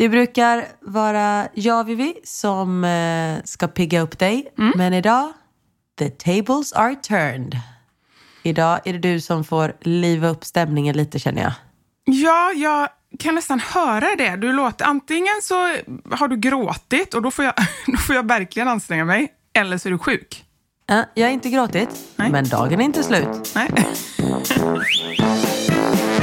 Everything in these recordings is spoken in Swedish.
Det brukar vara jag, Vivi, som eh, ska pigga upp dig. Mm. Men idag, the tables are turned. Idag är det du som får liva upp stämningen lite känner jag. Ja, jag kan nästan höra det. Du låter, antingen så har du gråtit och då får jag, då får jag verkligen anstränga mig, eller så är du sjuk. Ja, jag har inte gråtit, Nej. men dagen är inte slut. Nej.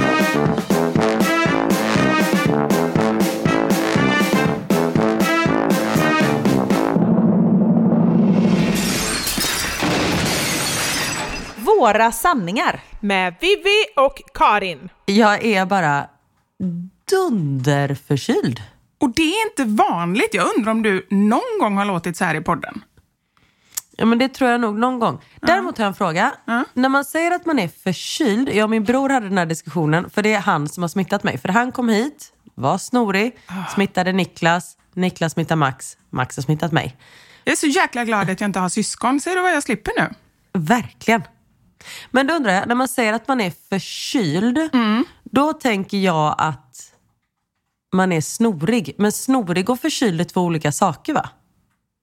Våra sanningar. Med Vivi och Karin. Jag är bara dunderförkyld. Och det är inte vanligt. Jag undrar om du någon gång har låtit så här i podden? Ja, men det tror jag nog någon gång. Däremot har jag en fråga. När man säger att man är förkyld, jag och min bror hade den här diskussionen, för det är han som har smittat mig. För han kom hit, var snorig, smittade Niklas, Niklas smittade Max, Max har smittat mig. Jag är så jäkla glad att jag inte har syskon. Ser du vad jag slipper nu? Verkligen. Men då undrar jag, när man säger att man är förkyld, då tänker jag att man är snorig. Men snorig och förkyld är två olika saker va?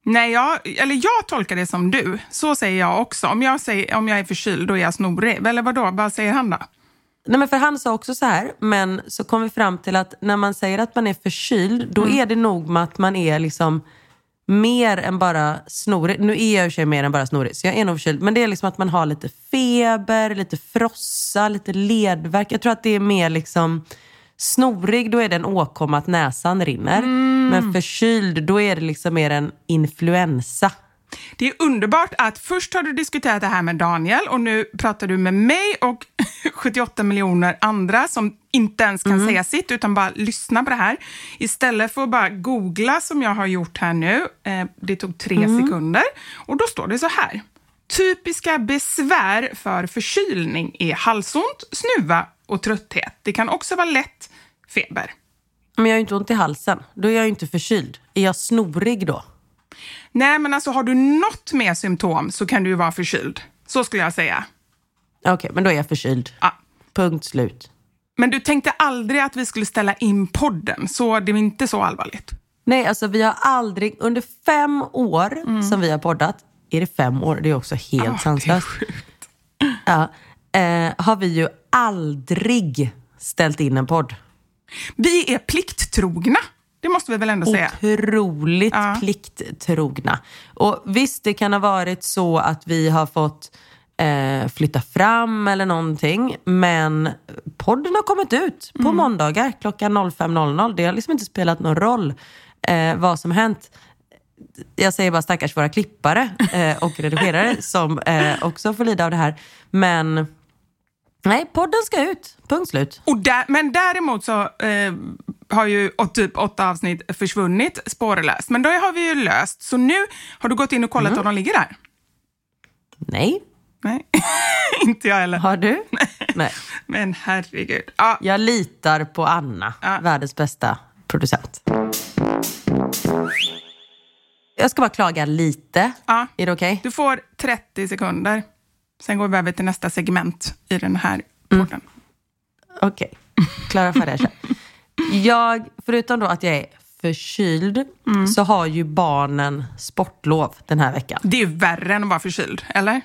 Nej, jag, eller jag tolkar det som du. Så säger jag också. Om jag, säger, om jag är förkyld, då är jag snorig. Eller vadå? Vad säger han då? Nej, men för han sa också så här, men så kom vi fram till att när man säger att man är förkyld, då är det nog med att man är liksom mer än bara snorig. Nu är jag i och för sig mer än bara snorig, så jag är nog förkyld. Men det är liksom att man har lite feber, lite frossa, lite ledvärk. Jag tror att det är mer liksom snorig, då är det en åkomma att näsan rinner. Men förkyld, då är det liksom mer en influensa. Det är underbart att först har du diskuterat det här med Daniel och nu pratar du med mig och 78 miljoner andra som inte ens kan säga sitt utan bara lyssna på det här. Istället för att bara googla som jag har gjort här nu. Eh, det tog tre sekunder och då står det så här. Typiska besvär för förkylning är halsont, snuva och trötthet. Det kan också vara lätt feber. Men jag har ju inte ont i halsen. Då är jag ju inte förkyld. Är jag snorig då? Nej, men alltså har du något mer symptom så kan du ju vara förkyld. Så skulle jag säga. Okej, men då är jag förkyld. Ja. Punkt slut. Men du tänkte aldrig att vi skulle ställa in podden, så det är inte så allvarligt. Nej, alltså vi har aldrig, under fem år som vi har poddat, är det fem år? Det är också helt är sanslöst. Ja, eh, har vi ju aldrig ställt in en podd. Vi är plikttrogna, det måste vi väl ändå säga. Otroligt Ja. plikttrogna. Och visst, det kan ha varit så att vi har fått eh, flytta fram eller någonting. Men podden har kommit ut på Mm. måndagar klockan 05.00. Det har liksom inte spelat någon roll eh, vad som hänt. Jag säger bara stackars våra klippare eh, och redigerare som eh, också får lida av det här. Men nej, podden ska ut. Punkt slut. Och där, men däremot så eh, har ju typ åtta avsnitt försvunnit spårlöst. Men då har vi ju löst. Så nu har du gått in och kollat Mm. om de ligger där? Nej, Nej, inte jag heller. har du? nej. Men herregud. Ja, Jag litar på Anna, Ja. världens bästa producent. Jag ska bara klaga lite. ja. Är det okej? Du får 30 sekunder. Sen går vi över till nästa segment i den här podden. Okej. Klara, färdiga, kör. Jag, förutom då att jag är förkyld, så har ju barnen sportlov den här veckan. Det är värre än att vara förkyld, eller?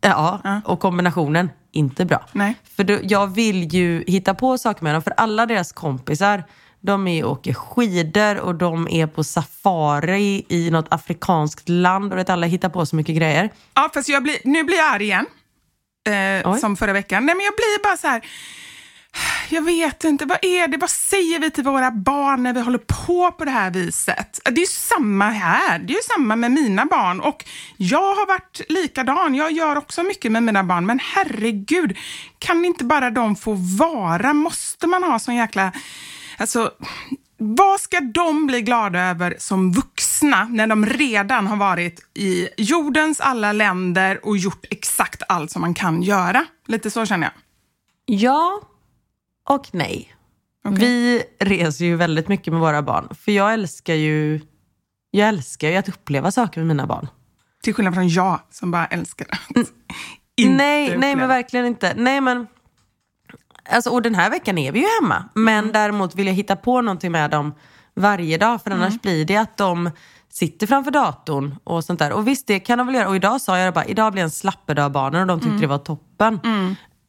Ja, och kombinationen, inte bra. Nej. För då, jag vill ju hitta på saker med dem, för alla deras kompisar, de är och åker skidor och de är på safari i något afrikanskt land och vet, alla hittar på så mycket grejer. Ja, fast jag blir, nu blir jag arg igen. Eh, som förra veckan. Nej, men jag blir bara så här... Jag vet inte, vad är det? Vad säger vi till våra barn när vi håller på på det här viset? Det är ju samma här. Det är ju samma med mina barn. Och jag har varit likadan. Jag gör också mycket med mina barn. Men herregud, kan inte bara de få vara? Måste man ha sån jäkla... Alltså, vad ska de bli glada över som vuxna när de redan har varit i jordens alla länder och gjort exakt allt som man kan göra? Lite så känner jag. Ja och nej. Vi reser ju väldigt mycket med våra barn. För jag älskar ju, jag älskar ju att uppleva saker med mina barn. Till skillnad från jag som bara älskar att inte nej, nej, men uppleva. verkligen inte. Nej, men alltså, och den här veckan är vi ju hemma. Men Mm. däremot vill jag hitta på någonting med dem varje dag. För annars Mm. blir det att de sitter framför datorn och sånt där. Och visst, det kan de väl göra. Och idag sa jag bara, idag blir en slappedag barnen och de tyckte Mm. det var toppen.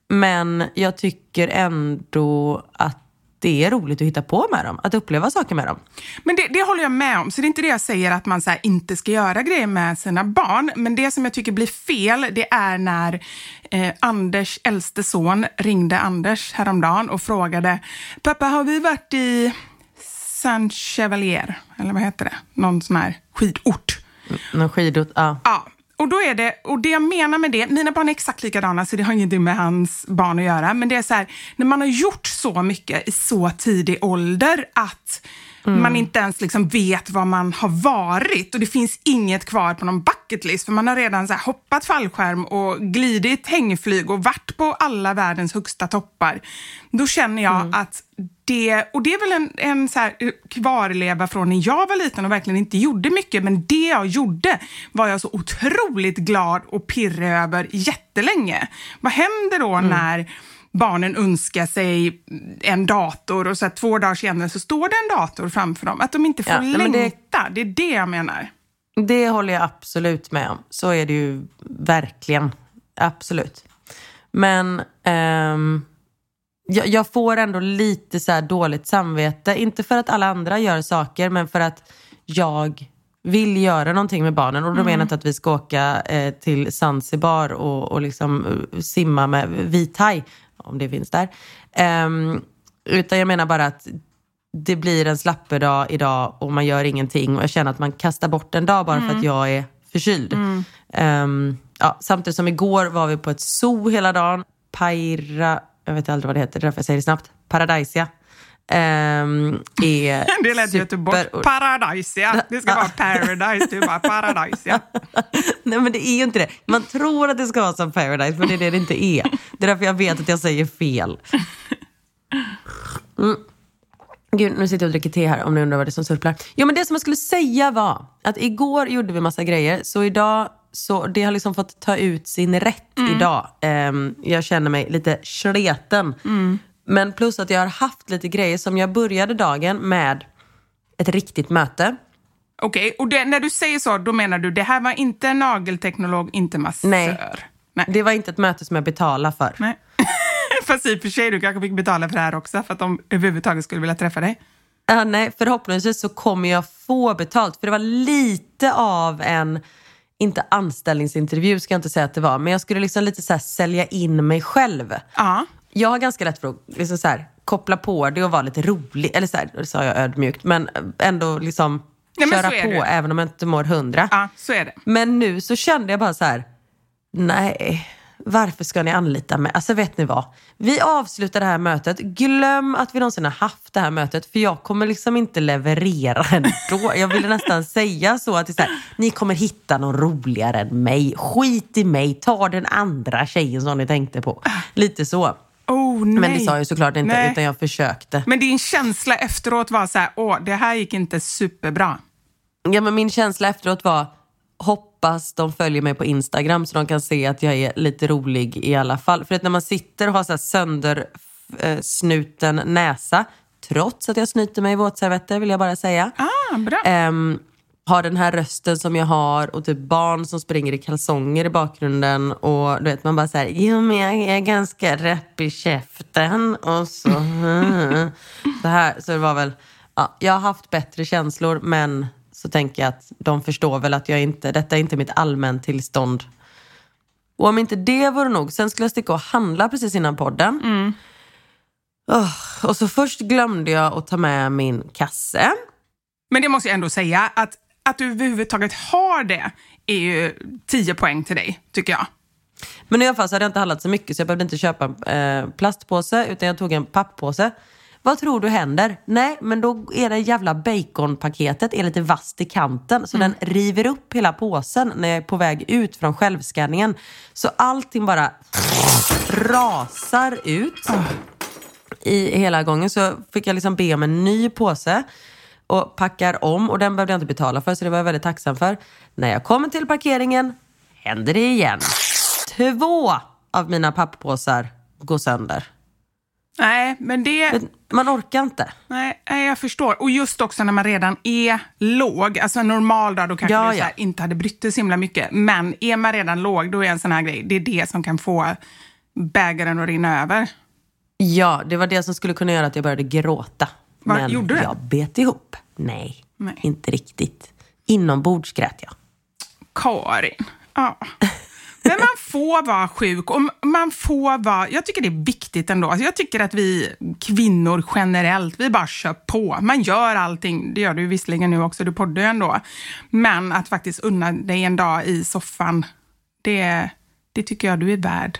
Men jag tycker ändå att det är roligt att hitta på med dem. Att uppleva saker med dem. Men det, det håller jag med om. Så det är inte det jag säger att man så inte ska göra grejer med sina barn. Men det som jag tycker blir fel, det är när eh, Anders äldste son ringde Anders häromdagen och frågade Pappa, har vi varit i Saint Chevalier? Eller vad heter det? Någon sån här skidort. Någon skidort, ja. Ja, och då är det, och det jag menar med det, mina barn är exakt likadana så det har ingenting med hans barn att göra, men det är så här, när man har gjort så mycket i så tidig ålder att man inte ens liksom vet vad man har varit och det finns inget kvar på någon bucket list för man har redan så hoppat fallskärm och glidit hängflyg och varit på alla världens högsta toppar. Då känner jag att det, och det är väl en, en så här kvarleva från när jag var liten och verkligen inte gjorde mycket, men det jag gjorde var jag så otroligt glad och pirrig över jättelänge. Vad händer då när barnen önskar sig en dator och så två dagar senare så står det en dator framför dem? Att de inte får Ja, men det- längta, det... är det jag menar. Det håller jag absolut med om. Så är det ju verkligen. Absolut. Men ehm, jag, jag får ändå lite så här dåligt samvete. Inte för att alla andra gör saker, men för att jag vill göra någonting med barnen. Och då menar jag inte att vi ska åka eh, till Zanzibar och, och liksom eh, simma med vithaj, om det finns där. Ehm, utan jag menar bara att det blir en slappedag idag och man gör ingenting och jag känner att man kastar bort en dag bara för att jag är förkyld. Ehm, ja, samtidigt som igår var vi på ett zoo hela dagen. Paira, jag vet aldrig vad det heter, det är därför jag säger det snabbt. Paradisia. Um, är Det lät super- Göteborg. Paradisia. Det ska vara paradise, du bara paradisia. Nej men det är ju inte det. Man tror att det ska vara som Paradise men det är det det inte är. Det är därför jag vet att jag säger fel. Mm. Gud, nu sitter jag och dricker te här om ni undrar vad det är som surplar. Jo men det som jag skulle säga var att igår gjorde vi massa grejer så idag så det har liksom fått ta ut sin rätt idag. Ehm, jag känner mig lite sleten. Men plus att jag har haft lite grejer som jag började dagen med ett riktigt möte. Okej, och det, när du säger så, då menar du det här var inte en nagelteknolog, inte massör? Nej. Nej. Det var inte ett möte som jag betalade för. Nej. Fast i och för sig, du kanske fick betala för det här också för att de överhuvudtaget skulle vilja träffa dig. Ja, nej, förhoppningsvis så kommer jag få betalt. För det var lite av en, inte anställningsintervju ska jag inte säga att det var, men jag skulle liksom lite så sälja in mig själv. Ja. Jag har ganska lätt för att liksom så här, koppla på det och vara lite rolig. Eller så här, det sa jag ödmjukt, men ändå liksom Nej, köra på det. även om jag inte mår hundra. ja, så är det. Men nu så kände jag bara så här, nej, varför ska ni anlita mig? Alltså vet ni vad? Vi avslutar det här mötet. Glöm att vi någonsin har haft det här mötet för jag kommer liksom inte leverera ändå. Jag ville nästan säga så att det är så här, ni kommer hitta någon roligare än mig. Skit i mig, ta den andra tjejen som ni tänkte på. Lite så. Oh, nej. Men det sa jag ju såklart inte Nej. utan jag försökte. Men din känsla efteråt var så här, åh, det här gick inte superbra. Ja, men min känsla efteråt var hoppas de följer mig på Instagram så de kan se att jag är lite rolig i alla fall. För att när man sitter och har så här söndersnuten näsa, trots att jag snyter mig i våtservetter vill jag bara säga. Ah, bra. Ehm, har den här rösten som jag har och typ barn som springer i kalsonger i bakgrunden och du vet man bara säger jo men jag är ganska räpp i käften och så. så här, så det var väl, ja, jag har haft bättre känslor men så tänker jag att de förstår väl att jag inte, detta är inte mitt allmäntillstånd. Och om inte det vore nog, sen skulle jag sticka och handla precis innan podden. Åh, och så först glömde jag att ta med min kasse. Men det måste jag ändå säga, att, att du överhuvudtaget har det är ju 10 poäng till dig, tycker jag. Men i alla fall så hade jag inte handlat så mycket så jag behövde inte köpa en eh, plastpåse utan jag tog en papppåse. Vad tror du händer? Nej, men då är det jävla baconpaketet är lite vasst i kanten så den river upp hela påsen när jag är på väg ut från självskanningen. Så allting bara rasar ut i hela gången. Så fick jag liksom be om en ny påse och packar om och den behövde jag inte betala för så det var jag väldigt tacksam för. När jag kommer till parkeringen händer det igen. Två av mina papppåsar går sönder. Nej, men det... Man orkar inte. Nej, jag förstår. Och just också när man redan är låg. Alltså en normal dag, då kanske Ja, du ja. inte hade brytt dig så himla mycket. Men är man redan låg, då är en sån här grej, det är det som kan få bägaren att rinna över. Ja, det var det som skulle kunna göra att jag började gråta. Vad Men gjorde du? jag bet ihop. Nej, Nej. inte riktigt. Inombords grät jag. Karin. Ja. Men man får vara sjuk och man får vara... Jag tycker det är viktigt ändå. Alltså jag tycker att vi kvinnor generellt, vi bara kör på. Man gör allting. Det gör du visserligen nu också, du poddar ju ändå. Men att faktiskt unna dig en dag i soffan, det, det tycker jag du är värd.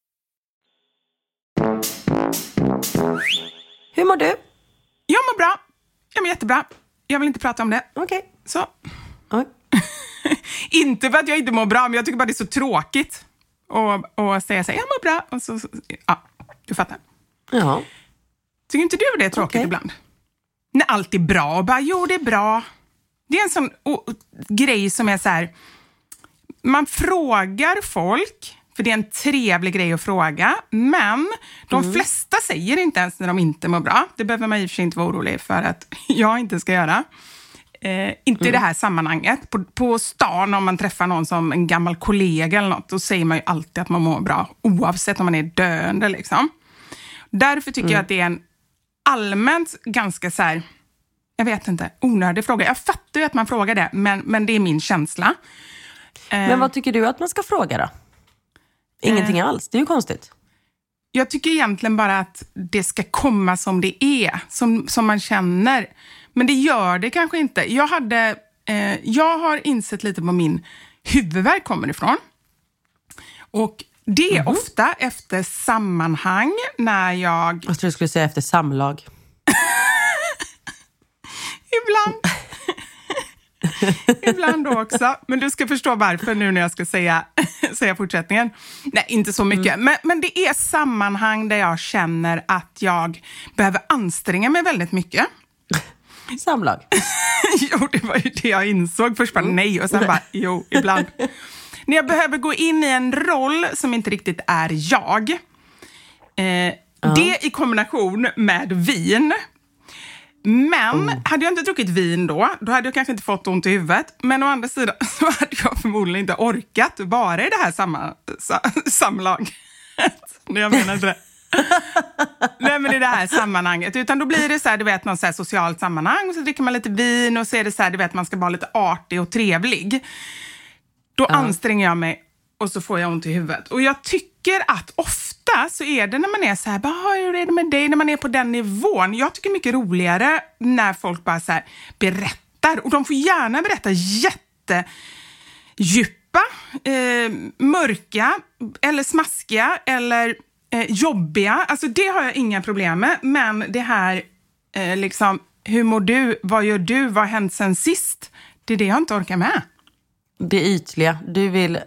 Hur mår du? Jag mår bra. Jag mår jättebra. Jag vill inte prata om det. Okej. Så. Oj. Inte för att jag inte mår bra, men jag tycker bara det är så tråkigt att, att säga så här, jag mår bra. Och så, ja, du fattar. Ja. Tycker inte du det är tråkigt Okej. ibland? När allt är bra och bara, jo det är bra. Det är en sån o- grej som är så här, man frågar folk, för det är en trevlig grej att fråga, men de Mm. flesta säger inte ens när de inte mår bra. Det behöver man i och för sig inte vara orolig för att jag inte ska göra. Eh, inte i det här sammanhanget. På, på stan, om man träffar någon som en gammal kollega eller något, då säger man ju alltid att man mår bra, oavsett om man är döende. Liksom. Därför tycker jag att det är en allmänt ganska så här, jag vet inte, onödig fråga. Jag fattar ju att man frågar det, men, men det är min känsla. Eh, Men vad tycker du att man ska fråga då? Ingenting alls, det är ju konstigt. Jag tycker egentligen bara att det ska komma som det är, som, som man känner. Men det gör det kanske inte. Jag, hade, eh, jag har insett lite var min huvudvärk kommer ifrån. Och det är ofta efter sammanhang när jag Jag tror du skulle säga efter samlag. Ibland. Ibland då också. Men du ska förstå varför nu när jag ska säga, säga fortsättningen. Nej, inte så mycket. Men, men det är sammanhang där jag känner att jag behöver anstränga mig väldigt mycket. Samlag. jo, det var ju det jag insåg. Först bara nej och sen bara jo, ibland. När jag behöver gå in i en roll som inte riktigt är jag. Eh, Det i kombination med vin. Men hade jag inte druckit vin då, då hade jag kanske inte fått ont i huvudet. Men å andra sidan så hade jag förmodligen inte orkat vara i det här samma, sa, samlaget. Jag menar inte det. Nej, men i det här sammanhanget. Utan då blir det så här, du vet, något så socialt sammanhang och så dricker man lite vin och så är det så här, du vet, man ska vara lite artig och trevlig. Då anstränger jag mig och så får jag ont i huvudet. Och jag tycker att ofta så är det när man är så här, bara, hur är det med dig? När man är på den nivån. Jag tycker mycket roligare när folk bara så här berättar. Och de får gärna berätta jättedjupa, eh, mörka eller smaskiga eller eh, jobbiga. Alltså det har jag inga problem med. Men det här, eh, liksom, hur mår du? Vad gör du? Vad har hänt sen sist? Det är det jag inte orkar med. Det ytliga. Du vill eh,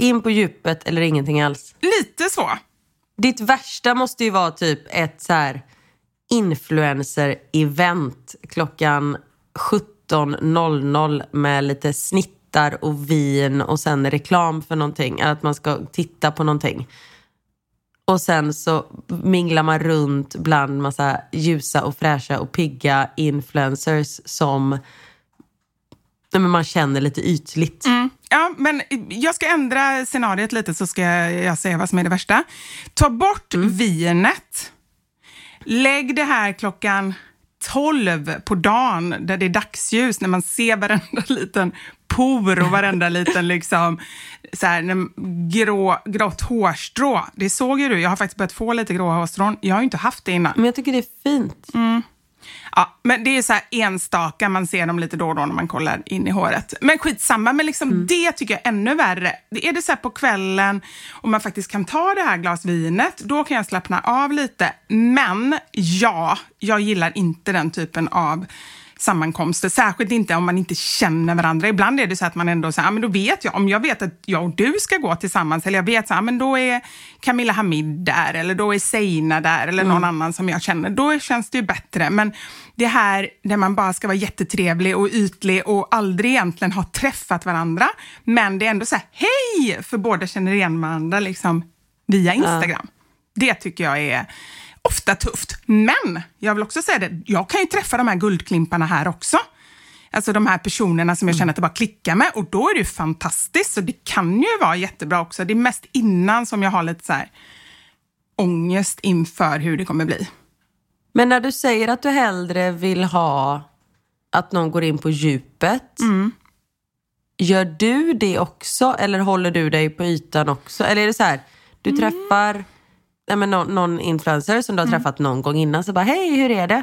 in på djupet eller ingenting alls. Lite så. Ditt värsta måste ju vara typ ett så här influencer-event klockan 17.00 med lite snittar och vin och sen reklam för någonting. Att man ska titta på någonting. Och sen så minglar man runt bland massa ljusa och fräscha och pigga influencers som nej, men man känner lite ytligt. Ja, men jag ska ändra scenariet lite så ska jag säga vad som är det värsta. Ta bort vinet. Lägg det här klockan 12 på dagen där det är dagsljus när man ser varenda liten por och varenda liten liksom, så här, grå, grått hårstrå. Det såg ju du, jag har faktiskt börjat få lite grå hårstrån. Jag har ju inte haft det innan. Men jag tycker det är fint. Ja, men det är så här enstaka, man ser dem lite då och då när man kollar in i håret. Men skitsamma, men liksom det tycker jag är ännu värre. Det är det så här på kvällen och man faktiskt kan ta det här glas vinet, då kan jag slappna av lite. Men ja, jag gillar inte den typen av sammankomster, särskilt inte om man inte känner varandra. Ibland är det så att man ändå säger, ja, men då vet jag, om jag vet att jag och du ska gå tillsammans, eller jag vet så här, men då är Camilla Hamid där, eller då är Seina där, eller någon annan som jag känner, då känns det ju bättre. Men det här där man bara ska vara jättetrevlig och ytlig och aldrig egentligen ha träffat varandra, men det är ändå så här, hej! För båda känner igen varandra liksom, via Instagram. Det tycker jag är ofta tufft. Men jag vill också säga det, jag kan ju träffa de här guldklimparna här också. Alltså de här personerna som jag känner att det bara klickar med och då är det ju fantastiskt. Så det kan ju vara jättebra också. Det är mest innan som jag har lite så här ångest inför hur det kommer bli. Men när du säger att du hellre vill ha att någon går in på djupet. Gör du det också eller håller du dig på ytan också? Eller är det så här, du träffar nej men någon, någon influencer som du har träffat någon gång innan så bara hej hur är det?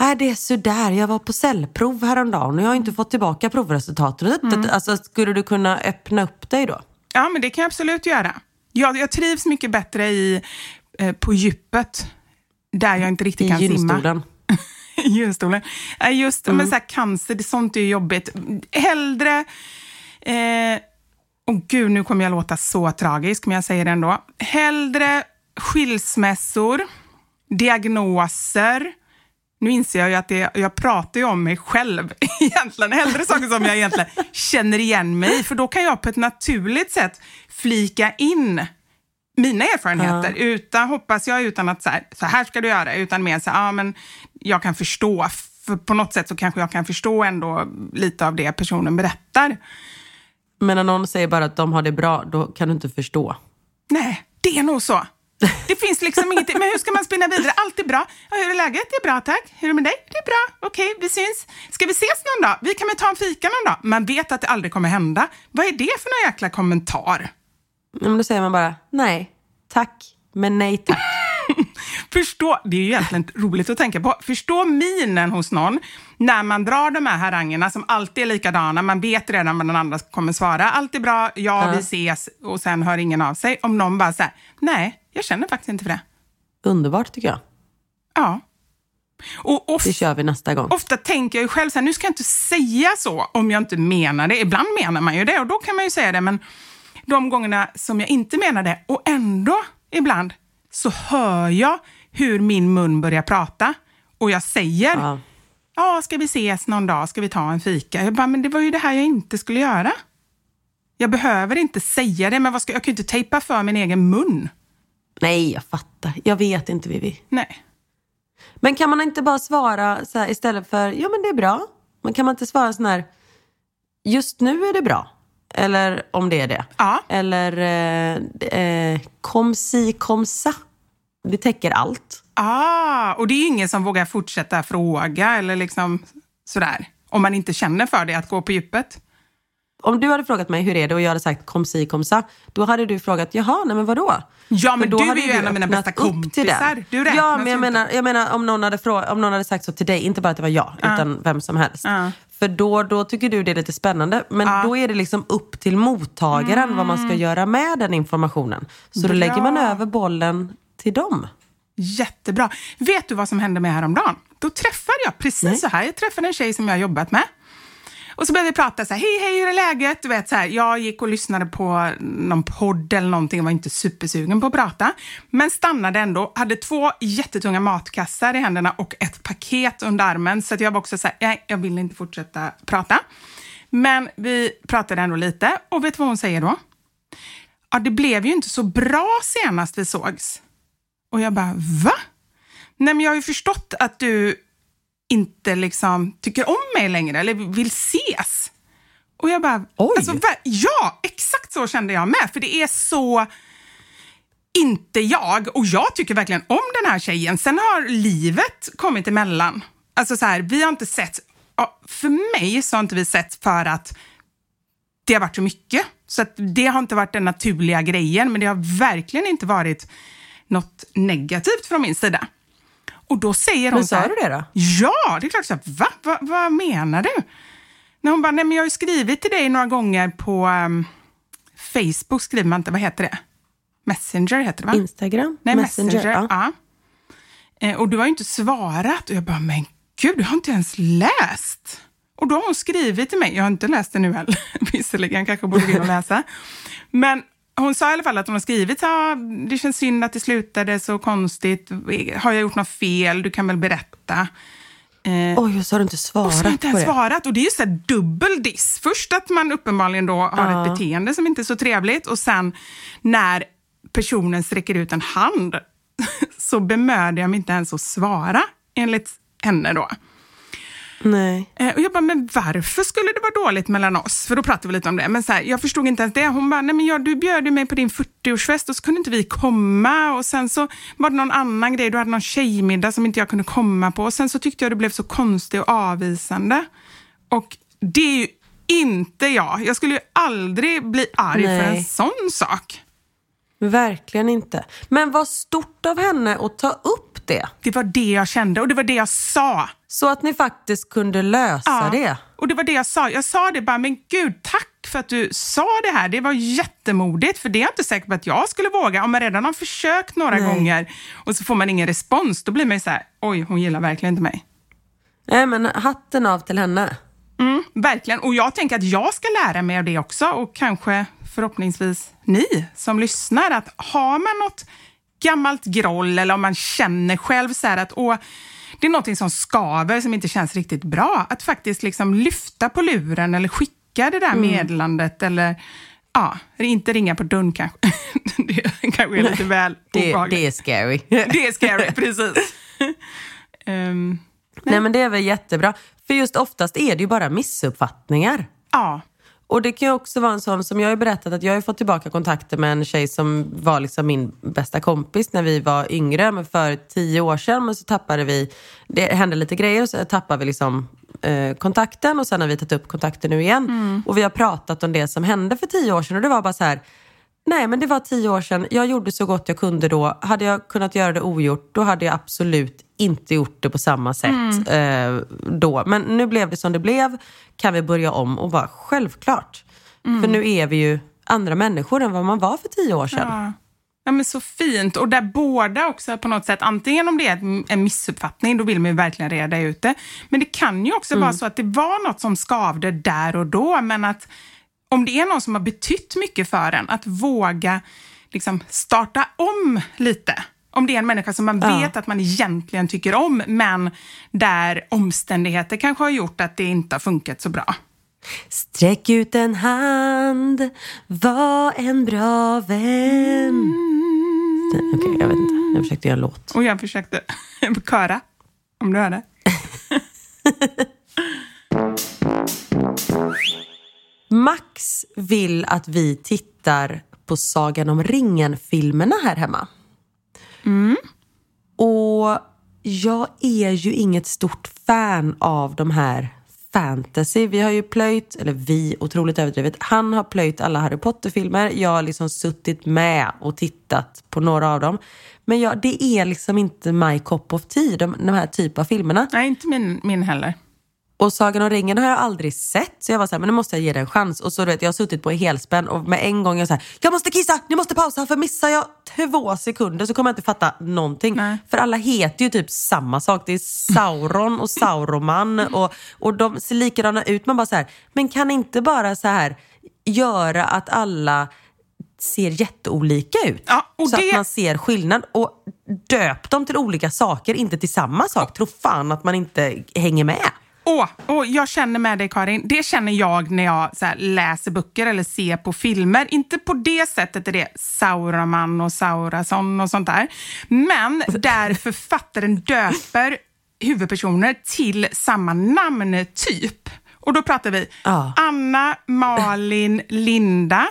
äh, det är sådär, jag var på cellprov häromdagen och jag har inte fått tillbaka provresultatet. Mm. Alltså, skulle du kunna öppna upp dig då? Ja, men det kan jag absolut göra. Jag, jag trivs mycket bättre i, eh, på djuppet, där jag inte riktigt I kan simma. I gynstolen. Just Mm. men så här, cancer, det, sånt är ju jobbigt. Hellre... Eh, oh gud, nu kommer jag låta så tragisk, men jag säger det ändå. Hellre skilsmässor, diagnoser. Nu inser jag ju att det, jag pratar ju om mig själv egentligen. Hellre saker som jag egentligen känner igen mig för då kan jag på ett naturligt sätt flika in mina erfarenheter, utan, hoppas jag, utan att så här, så här ska du göra, utan mer så här, ja men jag kan förstå, för på något sätt så kanske jag kan förstå ändå lite av det personen berättar. Men när någon säger bara att de har det bra, då kan du inte förstå. Nej, det är nog så. Det finns liksom ingenting, men hur ska man spinna vidare? Allt är bra. Ja, hur är läget? Det är bra tack. Hur är det med dig? Det är bra. Okej, vi syns. Ska vi ses någon dag? Vi kan väl ta en fika någon dag? Man vet att det aldrig kommer hända. Vad är det för någon jäkla kommentar? Men då säger man bara, nej, tack, men nej tack. Förstå, det är ju egentligen roligt att tänka på. Förstå minen hos någon när man drar de här harangerna som alltid är likadana. Man vet redan vad den andra kommer svara. Allt är bra, ja, vi ses och sen hör ingen av sig. Om någon bara säger, nej, jag känner faktiskt inte för det. Underbart tycker jag. Ja. Och of, Det kör vi nästa gång. ofta tänker jag ju själv så här, nu ska jag inte säga så om jag inte menar det. Ibland menar man ju det och då kan man ju säga det, men de gångerna som jag inte menar det och ändå ibland så hör jag hur min mun börjar prata och jag säger Ja. ja, ska vi ses någon dag, ska vi ta en fika? Jag bara, men det var ju det här jag inte skulle göra. Jag behöver inte säga det, men vad ska, jag kan ju inte tejpa för min egen mun. Nej, jag fattar. Jag vet inte Vivi. Nej. Men kan man inte bara svara så här, istället för, ja men det är bra. Men kan man inte svara sån här, just nu är det bra. Eller om det är det. Ja. Eller eh, eh, kom si kom sa. Det täcker allt. Ah, och det är ingen som vågar fortsätta fråga eller liksom sådär. Om man inte känner för det, att gå på djupet. Om du hade frågat mig hur är det och jag hade sagt kom si kom sa. Då hade du frågat, jaha, nej men vadå? Ja, men då du är ju en av mina bästa kompisar. Du räknas Ja, men jag menar, jag menar om, någon hade om någon hade sagt så till dig, inte bara att det var jag, utan vem som helst. Ja. För då, då tycker du det är lite spännande. Men då är det liksom upp till mottagaren vad man ska göra med den informationen. Så då Mm. Bra. lägger man över bollen till dem. Jättebra. Vet du vad som hände mig häromdagen? Då träffade jag precis så här. Jag träffade en tjej som jag har jobbat med. Och så började vi prata så här, hej, hej, hur är läget? Du vet, så här, jag gick och lyssnade på någon podd eller någonting och var inte supersugen på att prata. Men stannade ändå, hade två jättetunga matkassar i händerna och ett paket under armen. Så att jag var också så här, nej, jag vill inte fortsätta prata. Men vi pratade ändå lite och vet du vad hon säger då? Ja, det blev ju inte så bra senast vi sågs. Och jag bara, va? Nej, men jag har ju förstått att du inte liksom tycker om mig längre eller vill ses. Och jag bara, Oj. Alltså, ja, exakt så kände jag med. För det är så inte jag. Och jag tycker verkligen om den här tjejen. Sen har livet kommit emellan. Alltså så här, vi har inte sett, för mig så har inte vi sett för att det har varit så mycket. Så att det har inte varit den naturliga grejen, men det har verkligen inte varit något negativt från min sida. Och då säger hon Men så här, sa du det då? Ja, det är klart. Så här, Va? Va? Vad menar du? När hon bara, nej men jag har ju skrivit till dig några gånger på um, Facebook, skriver man inte, vad heter det? Messenger heter det va? Instagram? Nej, Messenger. ja. ja. Eh, och du har ju inte svarat. Och jag bara, men gud, du har inte ens läst. Och då har hon skrivit till mig, jag har inte läst det nu heller, visserligen, kanske borde gå in och läsa. Men hon sa i alla fall att hon har skrivit, ja, det känns synd att det slutade så konstigt. Har jag gjort något fel? Du kan väl berätta. Eh, Oj, så har du inte och så har svarat inte ens svarat. Och det är ju så här dubbel diss. Först att man uppenbarligen då har ett beteende som inte är så trevligt och sen när personen sträcker ut en hand så bemöder jag mig inte ens att svara, enligt henne då. Nej. Eh, Och jag bara, men varför skulle det vara dåligt mellan oss? För då pratade vi lite om det. Men så här, jag förstod inte ens det. Hon bara, nej men jag, du bjöd ju mig på din 40-årsfest och så kunde inte vi komma. Och sen så var det någon annan grej, du hade någon tjejmiddag som inte jag kunde komma på. Och sen så tyckte jag du blev så konstig och avvisande. Och det är ju inte jag. Jag skulle ju aldrig bli arg för Nej. en sån sak. Verkligen inte. Men vad stort av henne att ta upp det. Det var det jag kände och det var det jag sa. Så att ni faktiskt kunde lösa det. Och det var det jag sa. Jag sa det bara, men gud, tack för att du sa det här. Det var jättemodigt, för det är jag inte säker på att jag skulle våga. Om man redan har försökt några Nej. gånger och så får man ingen respons, då blir man ju så här, oj, hon gillar verkligen inte mig. Nej men hatten av till henne. Mm, verkligen. Och jag tänker att jag ska lära mig av det också och kanske förhoppningsvis ni som lyssnar att har man något gammalt groll eller om man känner själv så här att åh, det är någonting som skaver som inte känns riktigt bra, att faktiskt liksom lyfta på luren eller skicka det där meddelandet eller ja, inte ringa på dörren kanske. det kanske är lite väl Det, det är scary. det är scary, precis. Ehm, Nej men det är väl jättebra. För just oftast är det ju bara missuppfattningar. ja, Och det kan ju också vara en sån som jag har berättat att jag har fått tillbaka kontakter med en tjej som var liksom min bästa kompis när vi var yngre, men för tio år sedan. Men så tappade vi, det hände lite grejer och så tappade vi liksom eh, kontakten och sen har vi tagit upp kontakten nu igen. Och vi har pratat om det som hände för tio år sedan och det var bara så här, Nej, men det var tio år sedan. Jag gjorde så gott jag kunde då. Hade jag kunnat göra det ogjort, då hade jag absolut inte gjort det på samma sätt eh, då. Men nu blev det som det blev. Kan vi börja om? Och bara självklart. För nu är vi ju andra människor än vad man var för tio år sedan. Ja. Ja, men så fint. Och där båda också på något sätt, antingen om det är en missuppfattning, då vill man ju verkligen reda ut det. Men det kan ju också vara så att det var något som skavde där och då, men att om det är någon som har betytt mycket för en, att våga liksom starta om lite. Om det är en människa som man Ja. vet att man egentligen tycker om, men där omständigheter kanske har gjort att det inte har funkat så bra. Sträck ut en hand, var en bra vän. Okej, jag vet inte. Jag försökte göra låt. Och jag försökte köra, om du hörde. Max vill att vi tittar på Sagan om ringen-filmerna här hemma. Och jag är ju inget stort fan av de här fantasy. Vi har ju plöjt, eller vi, otroligt överdrivet. Han har plöjt alla Harry Potter-filmer. Jag har liksom suttit med och tittat på några av dem. Men jag, det är liksom inte my cup of tea, de, de här typen av filmerna. Nej, inte min, min heller. Och Sagan om ringen har jag aldrig sett. Så jag var såhär, men nu måste jag ge den en chans. Och så du vet, jag har suttit på helspänn och med en gång jag såhär, jag måste kissa, ni måste pausa för missar jag två sekunder så kommer jag inte fatta någonting. Nej. För alla heter ju typ samma sak. Det är Sauron och Sauroman och, och de ser likadana ut. Man bara så här, men kan inte bara så här göra att alla ser jätteolika ut? Ja, så det- att man ser skillnad. Och döp dem till olika saker, inte till samma sak. Tro fan att man inte hänger med. Åh, åh, jag känner med dig Karin. Det känner jag när jag så här, läser böcker eller ser på filmer. Inte på det sättet är det Sauraman och Saurason och sånt där. Men där författaren döper huvudpersoner till samma namntyp. Och då pratar vi Ja. Anna, Malin, Linda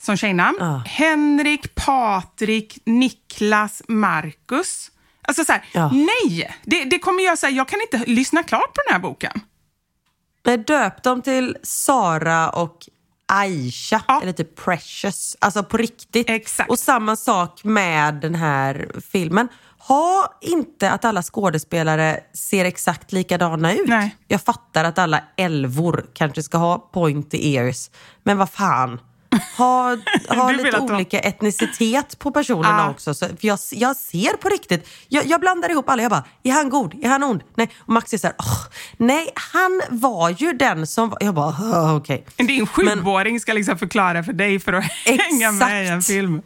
som tjejnamn. Ja. Henrik, Patrik, Niklas, Marcus. Alltså så här, Ja. nej! Det, det kommer jag säga, jag kan inte lyssna klart på den här boken. Nej, döp dem till Sara och Aisha, Ja. eller typ Precious. Alltså på riktigt. Exakt. Och samma sak med den här filmen. Ha inte att alla skådespelare ser exakt likadana ut. Nej. Jag fattar att alla älvor kanske ska ha pointy ears. Men vad fan. Ha, ha lite olika etnicitet på personerna Ah. också. Så, för jag, jag ser på riktigt. Jag, jag blandar ihop alla. Jag bara, är han god? Är han ond? Nej. Och Max är så här, "Åh, nej, han var ju den som var... Jag bara, "Åh, okej. Din sjuåring ska liksom förklara för dig för att hänga med i en Exakt. film.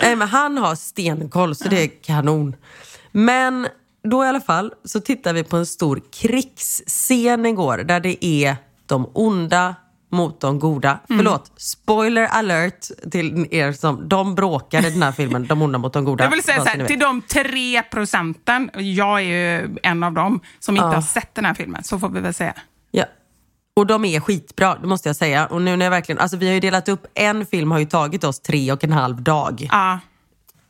Nej, men han har stenkoll, så det är kanon. Men då i alla fall så tittar vi på en stor krigsscen igår där det är de onda mot de goda. Mm. Förlåt, spoiler alert till er som... De bråkar i den här filmen, de onda mot de goda. Jag vill säga så här, till de tre procenten, jag är ju en av dem som inte Ja. har sett den här filmen, så får vi väl säga. Ja. Och de är skitbra, det måste jag säga. Och nu när jag verkligen... Alltså vi har ju delat upp, en film har ju tagit oss tre och en halv dag. Ja,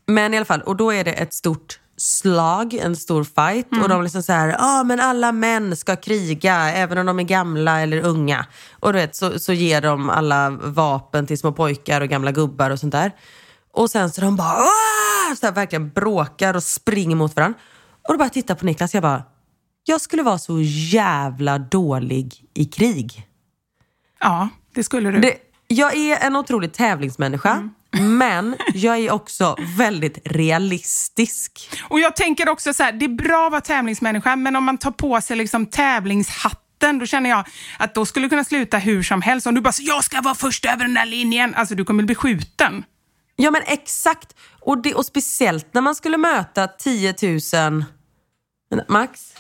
Men i alla fall, och då är det ett stort slag, en stor fight. Och de liksom så här, ja ah, men alla män ska kriga, även om de är gamla eller unga. Och du vet, så, så ger de alla vapen till små pojkar och gamla gubbar och sånt där. Och sen så de bara, så här, verkligen bråkar och springer mot varandra. Och då bara tittade på Niklas, jag bara, jag skulle vara så jävla dålig i krig. Ja, det skulle du. Det, jag är en otrolig tävlingsmänniska, men jag är också väldigt realistisk. Och jag tänker också så här, det är bra att vara tävlingsmänniska, men om man tar på sig liksom tävlingshatten, då känner jag att då skulle det kunna sluta hur som helst. Om du bara säger jag ska vara först över den där linjen, alltså du kommer bli skjuten. Ja men exakt. Och, det, och speciellt när man skulle möta 10 000... Men, Max?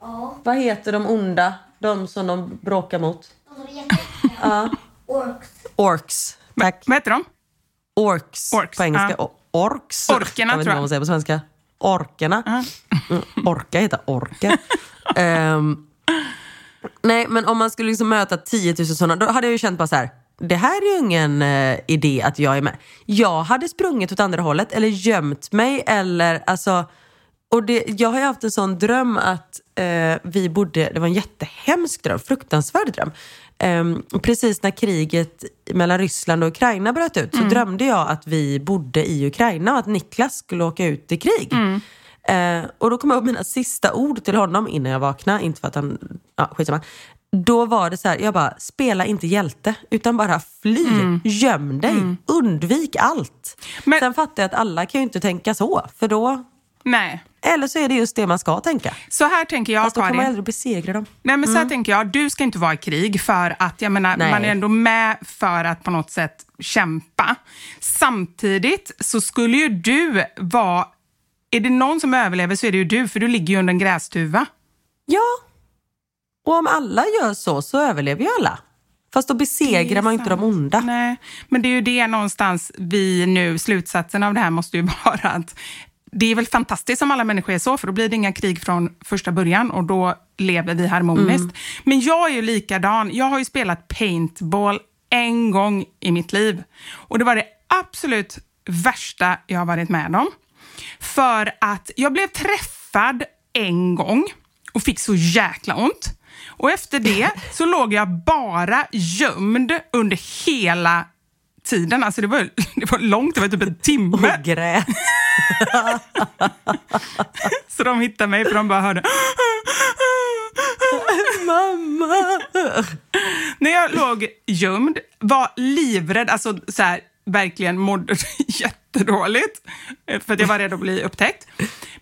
Ja, Vad heter de onda? De som de bråkar mot? de som är jätte... Orks. Orks. Tack. Vad heter de? Orks, Orks, på engelska. ja. Orks. Orkerna, jag vet inte vad man säger på svenska. Orkerna. Mm, orka heter orka. Ehm, nej, men om man skulle liksom möta 10 000 sådana, då hade jag ju känt bara så här. Det här är ju ingen eh, idé att jag är med. Jag hade sprungit åt andra hållet eller gömt mig eller alltså och det, jag har ju haft en sån dröm att eh, vi bodde, det var en jättehemsk dröm, fruktansvärd dröm. Ehm, precis när kriget mellan Ryssland och Ukraina bröt ut så drömde jag att vi bodde i Ukraina och att Niklas skulle åka ut i krig. Eh, och då kom jag upp mina sista ord till honom innan jag vaknade, inte för att han, ja skitsamma. Då var det så här, jag bara, spela inte hjälte, utan bara fly, göm dig, undvik allt. Men- Sen fattar jag att alla kan ju inte tänka så, för då, Nej. Eller så är det just det man ska tänka. Så här tänker jag, Fast då kan man aldrig besegra dem. Nej, men så här tänker jag, du ska inte vara i krig för att, jag menar, Nej. man är ändå med för att på något sätt kämpa. Samtidigt så skulle ju du vara, är det någon som överlever så är det ju du, för du ligger ju under en grästuva. Ja, och om alla gör så, så överlever ju alla. Fast då besegrar man ju inte de onda. Nej, men det är ju det någonstans vi nu, slutsatsen av det här måste ju vara att det är väl fantastiskt om alla människor är så, för då blir det inga krig från första början och då lever vi harmoniskt. Men jag är ju likadan. Jag har ju spelat paintball en gång i mitt liv och det var det absolut värsta jag har varit med om. För att jag blev träffad en gång och fick så jäkla ont. Och efter det så låg jag bara gömd under hela tiden. Alltså det var, det var långt, det var typ en timme. Och grät. Så de hittade mig för de bara hörde Mamma! När jag låg gömd, var livrädd, alltså så här, verkligen mådde jättedåligt eh, för att jag var rädd att bli upptäckt.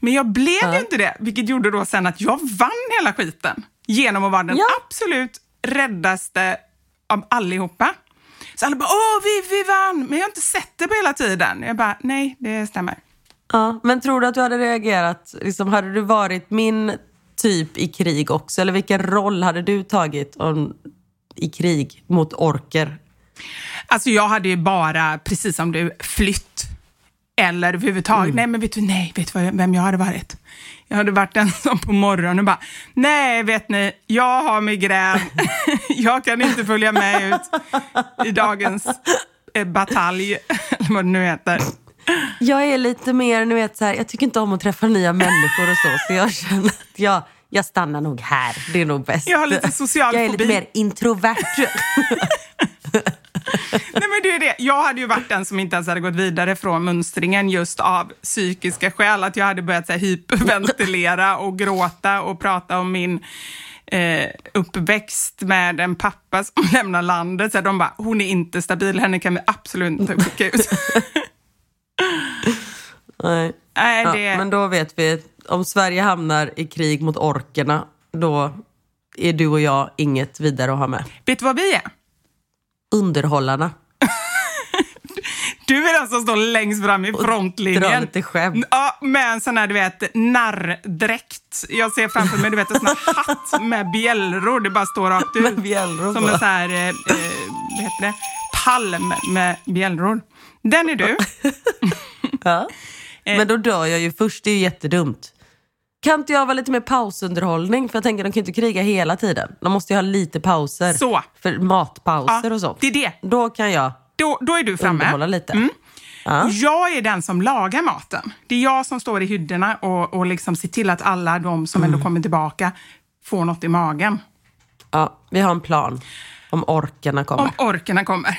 Men jag blev ju inte det, vilket gjorde då sen att jag vann hela skiten genom att vara den Ja. absolut räddaste av allihopa. Så alla bara “Åh, vi, vi vann!” Men jag har inte sett det på hela tiden. Jag bara “Nej, det stämmer”. Ja, men tror du att du hade reagerat, liksom, hade du varit min typ i krig också? Eller vilken roll hade du tagit om, i krig mot orker? Alltså jag hade ju bara, precis som du, flytt. Eller överhuvudtaget. Nej, men vet du, nej, vet du vem jag hade varit? Jag hade varit den som på morgonen bara, nej, vet ni, jag har migrän. jag kan inte följa med ut i dagens eh, batalj, eller vad det nu heter. Jag är lite mer, ni vet så här, jag tycker inte om att träffa nya människor och så, så jag känner att jag, jag stannar nog här. Det är nog bäst. Jag har lite social Jag är lite fobi. mer introvert. Nej, men det är det. Jag hade ju varit den som inte ens hade gått vidare från mönstringen just av psykiska skäl. Att jag hade börjat så här, hyperventilera och gråta och prata om min eh, uppväxt med en pappa som lämnar landet. Så här, de bara, hon är inte stabil, henne kan vi absolut inte skicka ut. Nej. Nej, Ja, det... men då vet vi, om Sverige hamnar i krig mot orkerna, då är du och jag inget vidare att ha med. Vet du vad vi är? Underhållarna. Du är den som står längst fram i Dra frontlinjen. lite skämt. Ja, med en sån här, du vet, narrdräkt. Jag ser framför mig, du vet, en sån här hatt med bjällror. Det bara står rakt ut. Med bjällror Som en sån här, eh, eh, vad heter det? Palm med bjällror. Den är du. Ja. Men då dör jag ju först, det är ju jättedumt. Kan inte jag vara lite mer pausunderhållning? För jag tänker de kan ju inte kriga hela tiden. De måste ju ha lite pauser. Så. För matpauser Ja, och så. det är det. Då kan jag Då, då är du framme. underhålla lite. Mm. Ja. Jag är den som lagar maten. Det är jag som står i hyddorna och, och liksom ser till att alla de som Mm. ändå kommer tillbaka får något i magen. Ja, vi har en plan. Om orkerna kommer. Om orkerna kommer.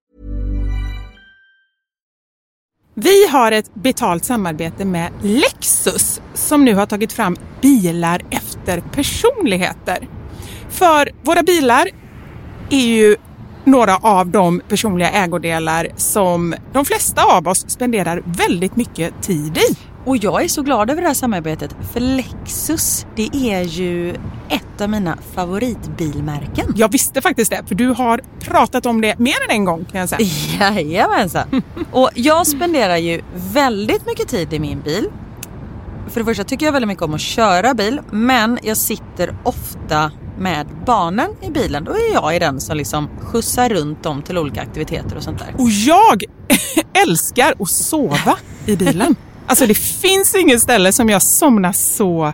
Vi har ett betalt samarbete med Lexus som nu har tagit fram bilar efter personligheter. För våra bilar är ju några av de personliga ägodelar som de flesta av oss spenderar väldigt mycket tid i. Och jag är så glad över det här samarbetet för Lexus det är ju ett av mina favoritbilmärken. Jag visste faktiskt det, för du har pratat om det mer än en gång kan jag säga. Jajamensan. Och jag spenderar ju väldigt mycket tid i min bil. För det första tycker jag väldigt mycket om att köra bil men jag sitter ofta med barnen i bilen. Då är jag i den som liksom skjutsar runt dem till olika aktiviteter och sånt där. Och jag älskar att sova i bilen. Alltså det finns inget ställe som jag somnar så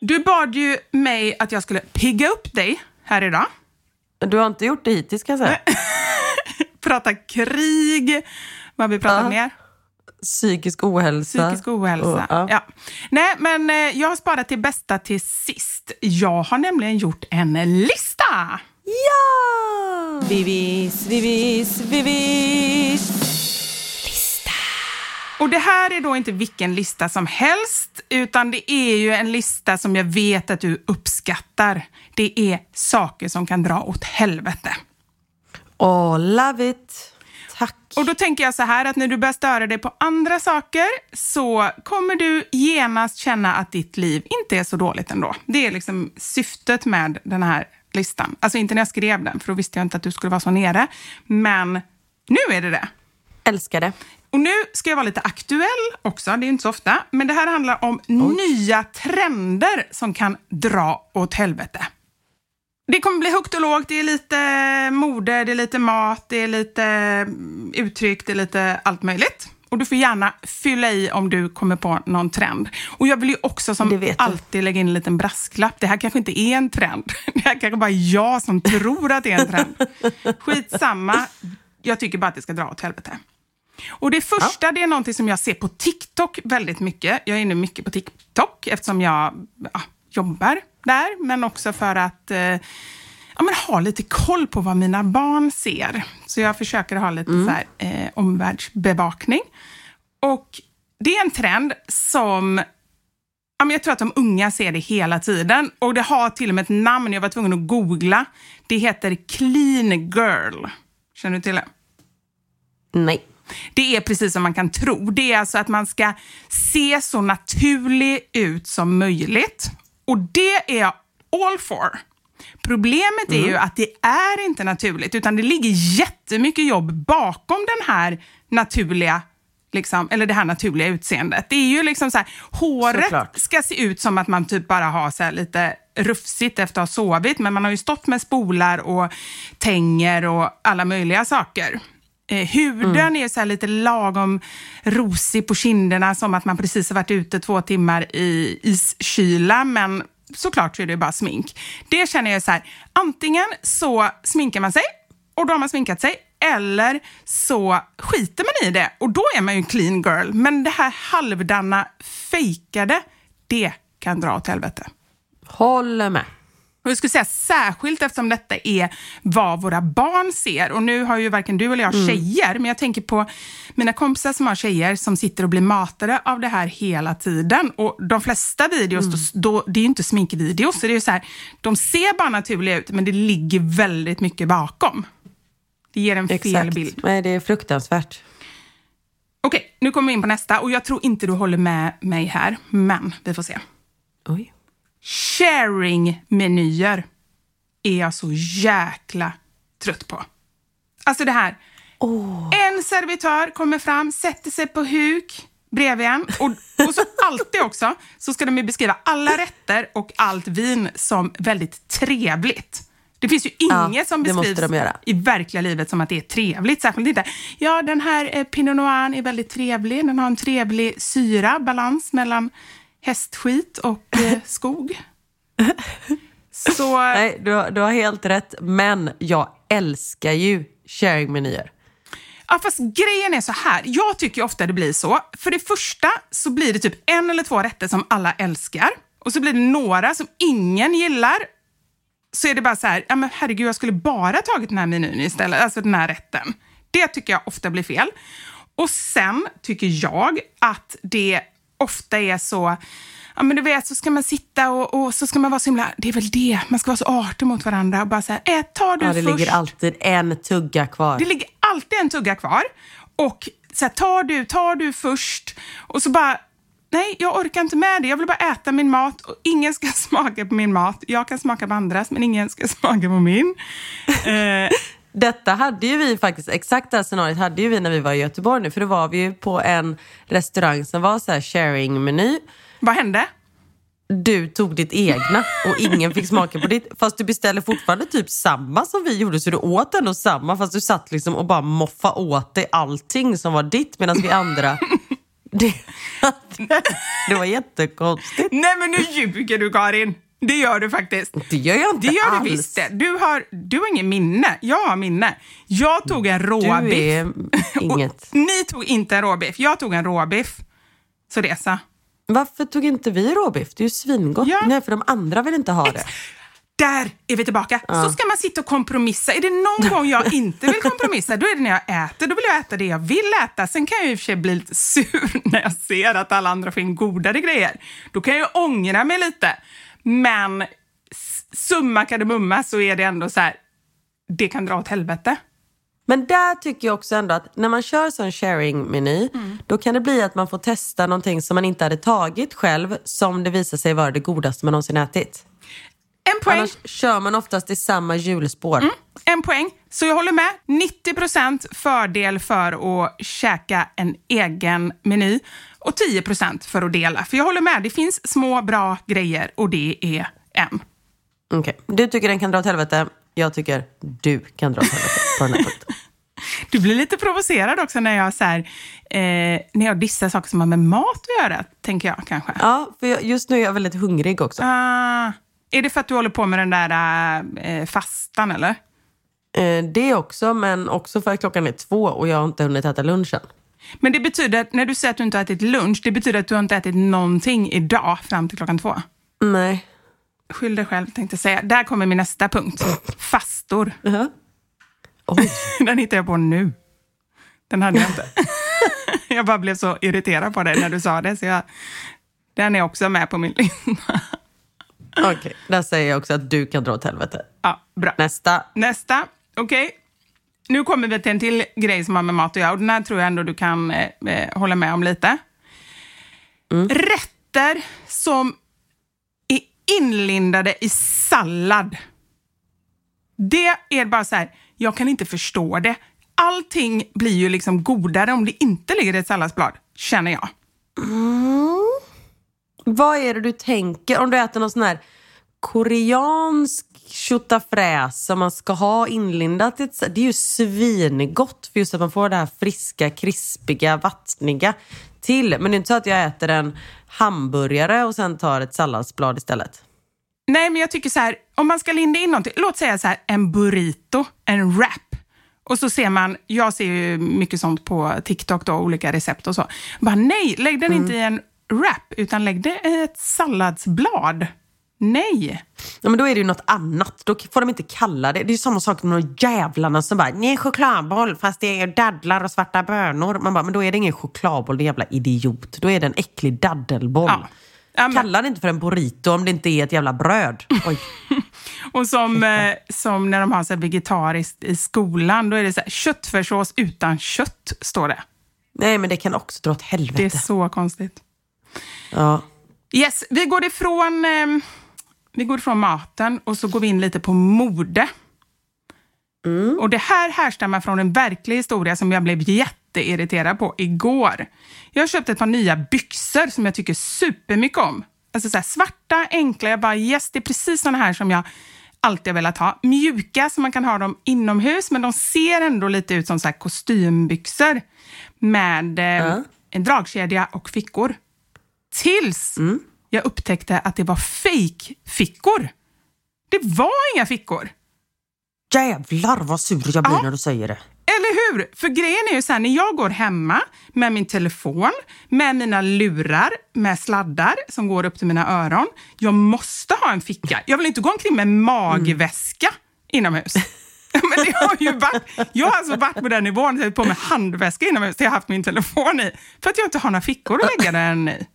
Du bad ju mig att jag skulle pigga upp dig här idag. Du har inte gjort det hittills kan jag säga. prata krig. Vad vi pratat Ja. mer? Psykisk ohälsa. Psykisk ohälsa. Och, ja. ja. Nej, men eh, jag har sparat till bästa till sist. Jag har nämligen gjort en lista. Ja! Vivis, vivis, vivis. Och det här är då inte vilken lista som helst, utan det är ju en lista som jag vet att du uppskattar. Det är saker som kan dra åt helvete. Oh, love it. Tack. Och då tänker jag så här att när du börjar störa dig på andra saker så kommer du genast känna att ditt liv inte är så dåligt ändå. Det är liksom syftet med den här listan. Alltså inte när jag skrev den, för då visste jag inte att du skulle vara så nere. Men nu är det det. Älskar det. Och nu ska jag vara lite aktuell också, det är inte så ofta. Men det här handlar om nya trender som kan dra åt helvete. Det kommer bli högt och lågt. Det är lite mode, det är lite mat, det är lite mm, uttryck, det är lite allt möjligt. Och du får gärna fylla i om du kommer på någon trend. Och jag vill ju också som alltid lägga in en liten brasklapp. Det här kanske inte är en trend. Det här kanske bara är jag som tror att det är en trend. Skitsamma. Jag tycker bara att det ska dra åt helvete. Och det första, det är någonting som jag ser på TikTok väldigt mycket. Jag är inne mycket på TikTok eftersom jag ja, jobbar där, men också för att eh, ja, men ha lite koll på vad mina barn ser. Så jag försöker ha lite så här, eh, omvärldsbevakning. Och det är en trend som ja, men jag tror att de unga ser det hela tiden. Och det har till och med ett namn, jag var tvungen att googla. Det heter clean girl. Känner du till det? Nej. Det är precis som man kan tro. Det är alltså att man ska se så naturlig ut som möjligt. Och det är jag all for. Problemet är ju att det är inte naturligt, utan det ligger jättemycket jobb bakom den här naturliga Liksom, eller det här naturliga utseendet. Det är ju liksom så här, håret Såklart. ska se ut som att man typ bara har så lite rufsigt efter att ha sovit, men man har ju stått med spolar och tänger och alla möjliga saker. Eh, huden är så här lite lagom rosig på kinderna, som att man precis har varit ute två timmar i iskyla, men såklart så är det bara smink. Det känner jag så här, antingen så sminkar man sig och då har man sminkat sig, eller så skiter man i det och då är man ju en clean girl. Men det här halvdana, fejkade, det kan dra åt helvete. Håller med. Och jag skulle säga särskilt eftersom detta är vad våra barn ser. Och nu har ju varken du eller jag tjejer, men jag tänker på mina kompisar som har tjejer som sitter och blir matade av det här hela tiden. Och de flesta videos, då, då, det är ju inte sminkvideos, så det är ju så här, de ser bara naturliga ut, men det ligger väldigt mycket bakom. Det ger en fel Exakt. bild. Nej, det är fruktansvärt. Okej, nu kommer vi in på nästa och jag tror inte du håller med mig här, men vi får se. Oj. Sharing-menyer är jag så jäkla trött på. Alltså det här. En servitör kommer fram, sätter sig på huk, bredvid en. Och, och så alltid också så ska de ju beskriva alla rätter och allt vin som väldigt trevligt. Det finns ju Ja, inget som det måste beskrivs i verkliga livet som att det är trevligt. Särskilt inte, ja den här eh, Pinot Noir är väldigt trevlig. Den har en trevlig syra, balans mellan hästskit och eh, skog. Så... Nej, du, har- du har helt rätt. Men jag älskar ju sharing-menyer. Ja, fast grejen är så här. Jag tycker ofta det blir så. För det första så blir det typ en eller två rätter som alla älskar. Och så blir det några som ingen gillar. Så är det bara så här, ja men herregud, jag skulle bara tagit den här menyn istället. Alltså den här rätten. Det tycker jag ofta blir fel. Och sen tycker jag att det ofta är så, ja men du vet, så ska man sitta och, och så ska man vara så himla, det är väl det, man ska vara så artig mot varandra och bara så här, äh, tar du Ja, det först. ligger alltid en tugga kvar. Det ligger alltid en tugga kvar. Och så här, tar du, tar du först och så bara, nej jag orkar inte med det. Jag vill bara äta min mat och ingen ska smaka på min mat. Jag kan smaka på andras men ingen ska smaka på min. Eh, Detta hade ju vi faktiskt, exakt det här scenariot hade ju vi när vi var i Göteborg nu. För då var vi ju på en restaurang som var så här sharing-meny. vad hände? Du tog ditt egna och ingen fick smaka på ditt. Fast du beställde fortfarande typ samma som vi gjorde. Så du åt ändå samma fast du satt liksom och bara moffa åt dig allting som var ditt. Medan vi andra... Det, det var jättekonstigt. Nej men nu ljuger du Karin. Det gör du faktiskt. Det gör jag inte Det gör alls. du visst det. Du har, du har ingen minne. Jag har minne. Jag tog en råbiff. Du är inget. Ni tog inte en råbiff. Jag tog en råbiff. Så så. Varför tog inte vi råbiff? Det är ju svingott. Ja. Nej, för de andra vill inte ha det. Där är vi tillbaka. Så ska man sitta och kompromissa. Är det någon gång jag inte vill kompromissa, då är det när jag äter. Då vill jag äta det jag vill äta. Sen kan jag i och för sig bli lite sur när jag ser att alla andra får in godare grejer. Då kan jag ångra mig lite. Men summa kardemumma så är det ändå så här, det kan dra åt helvete. Men där tycker jag också ändå att när man kör sån sharing-meny, Mm. då kan det bli att man får testa någonting som man inte hade tagit själv, som det visar sig vara det godaste man någonsin ätit. En poäng. Annars kör man oftast i samma hjulspår. Mm. En poäng. Så jag håller med. 90% fördel för att käka en egen meny och 10% för att dela. För jag håller med, det finns små bra grejer och det är en. Okej, Du tycker den kan dra åt helvete, jag tycker du kan dra åt helvete på den här punkten. Du blir lite provocerad också när jag, så här, eh, när jag dissar saker som har med mat att göra, tänker jag kanske. Ja, för jag, just nu är jag väldigt hungrig också. Ah, är det för att du håller på med den där eh, fastan, eller? Eh, det också, men också för att klockan är två och jag har inte hunnit äta lunchen. Men det betyder att när du säger att du inte har ätit lunch, det betyder att du har inte ätit någonting idag fram till klockan två? Nej. Skyll dig själv, tänkte jag säga. Där kommer min nästa punkt. Fastor. Oj. Den hittar jag på nu. Den hade jag inte. jag bara blev så irriterad på dig när du sa det, så jag, den är också med på min lista. Okej, där säger jag också att du kan dra åt helvete. ja, bra. Nästa. Nästa, okej. Nu kommer vi till en till grej som har med mat att göra och den här tror jag ändå du kan eh, eh, hålla med om lite. Rätter som är inlindade i sallad. Det är bara så här, jag kan inte förstå det. Allting blir ju liksom godare om det inte ligger i ett salladsblad, känner jag. Vad är det du tänker om du äter någon sån här koreansk tjotafräs som man ska ha inlindat Det är ju svingott för just att man får det här friska, krispiga, vattniga till. Men det är inte så att jag äter en hamburgare och sen tar ett salladsblad istället. Nej, men jag tycker så här, om man ska linda in någonting, låt säga så här, en burrito, en wrap. Och så ser man, jag ser ju mycket sånt på TikTok, då, olika recept och så. Bara nej, lägg den inte i en wrap, utan lägg det i ett salladsblad. Nej. Ja, men då är det ju något annat. Då får de inte kalla det. Det är samma sak med de jävlarna som bara, nej chokladboll fast det är dadlar och svarta bönor. Man bara, men då är det ingen chokladboll, det är jävla idiot. Då är det en äcklig daddelboll. Ja. Ja, Kalla det inte för en burrito om det inte är ett jävla bröd. Och som, eh, som när de har så vegetariskt i skolan, då är det så här, köttfärssås utan kött, står det. Nej, men det kan också dra åt Det är helvete. så konstigt. Ja. Yes, vi går ifrån, eh, vi går ifrån maten och så går vi in lite på mode. Och det här härstammar från en verklig historia som jag blev jätteirriterad på igår. Jag har köpt ett par nya byxor som jag tycker supermycket om. Alltså så svarta, enkla. Jag bara yes, det är precis såna här som jag alltid har velat ha. Mjuka, så man kan ha dem inomhus, men de ser ändå lite ut som så här kostymbyxor med eh, en dragkedja och fickor. Tills jag upptäckte att det var fake-fickor. Det var inga fickor. Jävlar vad sur jag blir Ja. när du säger det. Eller hur? För grejen är ju så här, när jag går hemma med min telefon, med mina lurar, med sladdar som går upp till mina öron. Jag måste ha en ficka. Jag vill inte gå omkring med magväska inomhus. Men det har ju varit, jag har alltså varit på den nivån, jag har på med handväska inomhus, där jag har haft min telefon i, för att jag inte har några fickor att lägga den i.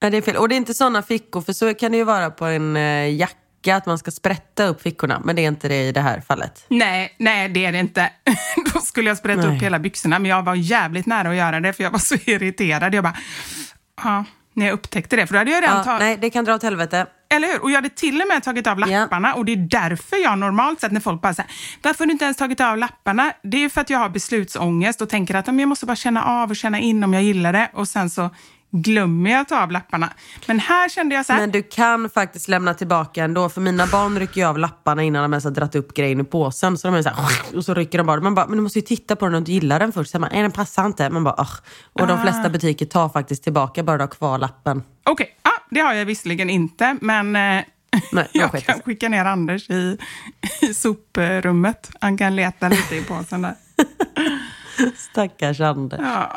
Ja, det är fel. Och det är inte såna fickor, för så kan det ju vara på en eh, jacka, att man ska sprätta upp fickorna. Men det är inte det i det här fallet. Nej, nej det är det inte. Då skulle jag sprätta Nej. upp hela byxorna, men jag var jävligt nära att göra det, för jag var så irriterad. Jag bara, ja, när jag upptäckte det, för då hade jag redan Ja, tagit... nej, det kan dra åt helvete. Eller hur? Och jag hade till och med tagit av lapparna och det är därför jag normalt sett när folk bara säger varför har du inte ens tagit av lapparna? Det är ju för att jag har beslutsångest och tänker att "Ja, men jag måste bara känna av och känna in om jag gillar det och sen så glömmer jag att ta av lapparna. Men här kände jag så här, Men du kan faktiskt lämna tillbaka ändå, för mina barn rycker ju av lapparna innan de ens har dragit upp grejen i påsen. Så de är så här, och så rycker de bara. Man bara, men du måste ju titta på den och inte gilla den först. Så man, nej den passar inte. Man bara, "Ugh." Och de Ah. flesta butiker tar faktiskt tillbaka bara du har kvar lappen. okej, ja, det har jag visserligen inte, men eh, Nej, jag kan sig. skicka ner Anders i, i soprummet. Han kan leta lite i påsen där. Stackars Ande. Ja.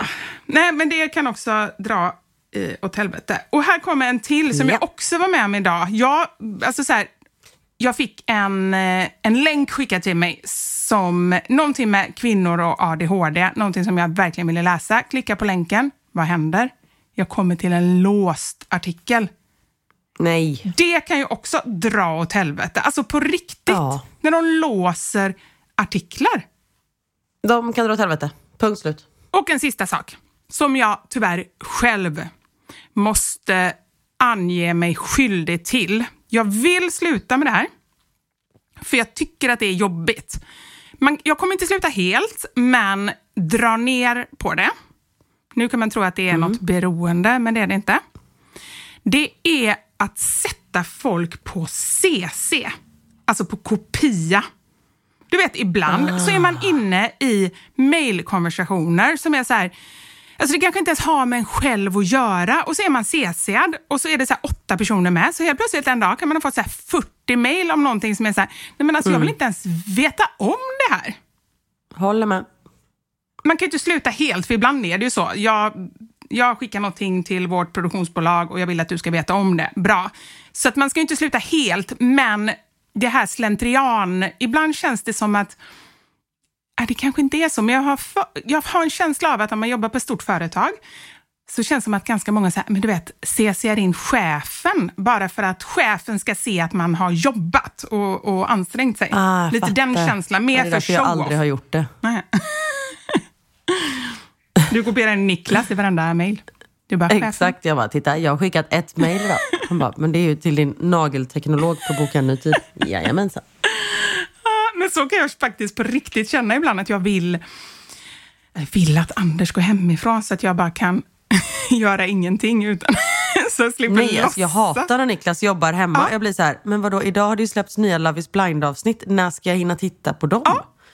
Nej, men det kan också dra eh, åt helvete. Och här kommer en till som Ja. jag också var med om idag. Jag, alltså så här, jag fick en, eh, en länk skickad till mig som någonting med kvinnor och ADHD, någonting som jag verkligen ville läsa. Klicka på länken. Vad händer? Jag kommer till en låst artikel. Nej. Det kan ju också dra åt helvete. Alltså på riktigt. Ja. När de låser artiklar. De kan dra åt helvete. Punkt slut. Och en sista sak som jag tyvärr själv måste ange mig skyldig till. Jag vill sluta med det här, för jag tycker att det är jobbigt. Man, jag kommer inte sluta helt, men dra ner på det. Nu kan man tro att det är något beroende, men det är det inte. Det är att sätta folk på CC, alltså på kopia. Du vet, ibland så är man inne i mejlkonversationer som är så här, alltså det kanske inte ens har med en själv att göra och så är man CCad och så är det så åtta personer med. Så helt plötsligt en dag kan man ha fått så här 40 mejl om någonting som är så här, nej men alltså jag vill inte ens veta om det här. Håller med. Man kan ju inte sluta helt, för ibland är det ju så. Jag, jag skickar någonting till vårt produktionsbolag och jag vill att du ska veta om det. Bra. Så att man ska ju inte sluta helt, men det här slentrian, ibland känns det som att äh, det kanske inte är så, men jag har, för, jag har en känsla av att om man jobbar på ett stort företag så känns det som att ganska många säger, men du vet, CCar in chefen bara för att chefen ska se att man har jobbat och, och ansträngt sig. Ah, Lite den fattar. känslan, Ja, mer för därför jag show-off. aldrig har gjort det. Du kopierar Niklas i varenda mejl. Exakt, jag bara, titta jag har skickat ett mejl idag. Han bara, men det är ju till din nagelteknolog på Boka en ny tid. Jajamensan. Men så kan jag faktiskt på riktigt känna ibland att jag vill, jag vill att Anders går hemifrån så att jag bara kan göra ingenting utan så jag slipper Nej, alltså, jag låtsas. hatar när Niklas jobbar hemma. Ja. Jag blir så här, men vadå, idag har det ju släppts nya Love is blind-avsnitt. När ska jag hinna titta på dem?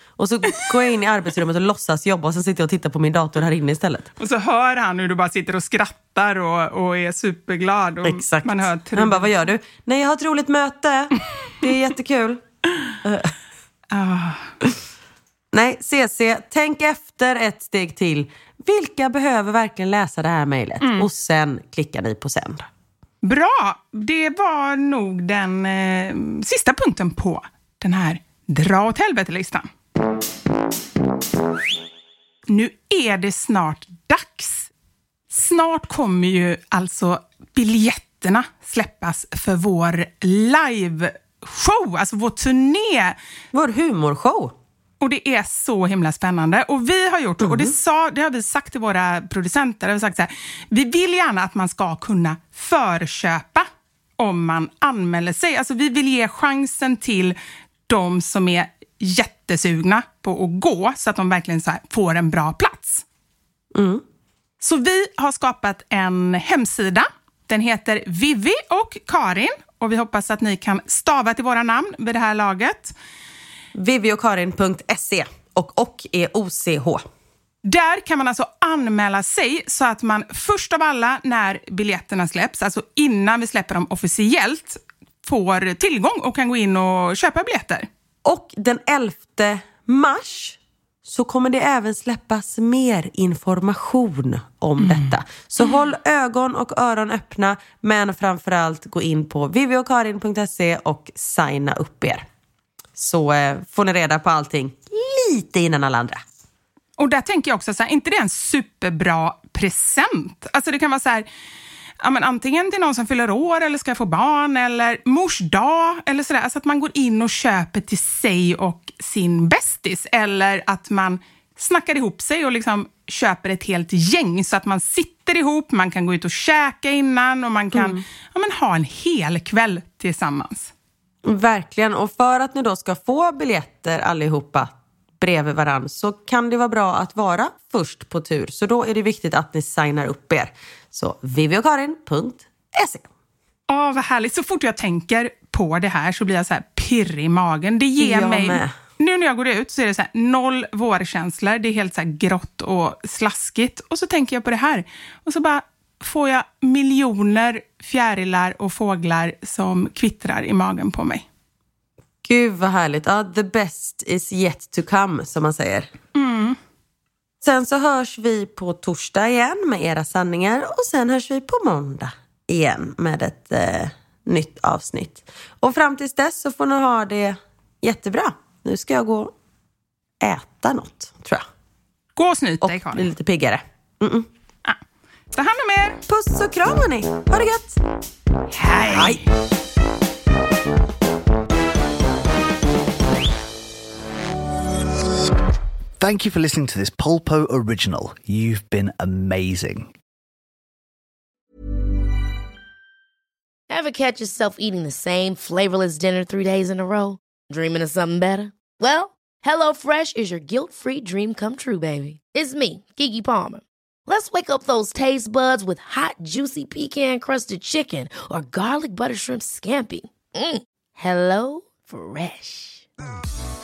Och så går jag in i arbetsrummet och låtsas jobba och sen sitter jag och tittar på min dator här inne istället. Och så hör han hur du bara sitter och skrattar och, och är superglad. Och Exakt. Man hör Han bara, vad gör du? Nej, jag har ett roligt möte. Det är jättekul. Ah. Nej, CC, tänk efter ett steg till. Vilka behöver verkligen läsa det här mejlet? Mm. Och sen klickar ni på sänd. Bra! Det var nog den eh, sista punkten på den här dra åt helvete-listan. Nu är det snart dags. Snart kommer ju alltså biljetterna släppas för vår live-show, alltså vår turné. Vår humorshow. Och det är så himla spännande. Och vi har gjort, och det, Mm. sa, det har vi sagt till våra producenter, vi har sagt så här, vi vill gärna att man ska kunna förköpa om man anmäler sig. Alltså vi vill ge chansen till de som är jättesugna på att gå, så att de verkligen här får en bra plats. Så vi har skapat en hemsida. Den heter Vivi och Karin och vi hoppas att ni kan stava till våra namn vid det här laget. Viviokarin.se och och är OCH. Där kan man alltså anmäla sig så att man först av alla när biljetterna släpps, alltså innan vi släpper dem officiellt, får tillgång och kan gå in och köpa biljetter. Och den 11 mars så kommer det även släppas mer information om detta. Så håll ögon och öron öppna men framförallt gå in på viviokarin.se och signa upp er. Så eh, får ni reda på allting lite innan alla andra. Och där tänker jag också, så här, inte det är en superbra present? Alltså det kan vara så här, ja, men antingen till någon som fyller år eller ska få barn eller mors dag eller sådär. Alltså att man går in och köper till sig och sin bästis eller att man snackar ihop sig och liksom köper ett helt gäng så att man sitter ihop, man kan gå ut och käka innan och man kan ja, men ha en hel kväll tillsammans. Verkligen, och för att ni då ska få biljetter allihopa bredvid varann så kan det vara bra att vara först på tur. Så då är det viktigt att ni signar upp er. Så viviokarin.se Åh, vad härligt. Så fort jag tänker på det här så blir jag så här pirrig i magen. Det ger Jag mig... med. Nu när jag går ut så är det så här, noll vårkänslor. Det är helt så här grått och slaskigt. Och så tänker jag på det här. Och så bara får jag miljoner fjärilar och fåglar som kvittrar i magen på mig. Gud vad härligt. Ja, the best is yet to come som man säger. Sen så hörs vi på torsdag igen med era sanningar och sen hörs vi på måndag igen med ett eh, nytt avsnitt. Och fram tills dess så får ni ha det jättebra. Nu ska jag gå och äta något, tror jag. Gå och snyt dig, Och bli Karin. lite piggare. Mm-mm. Ta hand om er. Puss och kram hörni. Ha det gött! Hej! Thank you for listening to this Polpo original. You've been amazing. Ever catch yourself eating the same flavorless dinner three days in a row? Dreaming of something better? Well, HelloFresh is your guilt-free dream come true, baby. It's me, Kiki Palmer. Let's wake up those taste buds with hot, juicy pecan-crusted chicken or garlic butter shrimp scampi. Mm. Hello Fresh.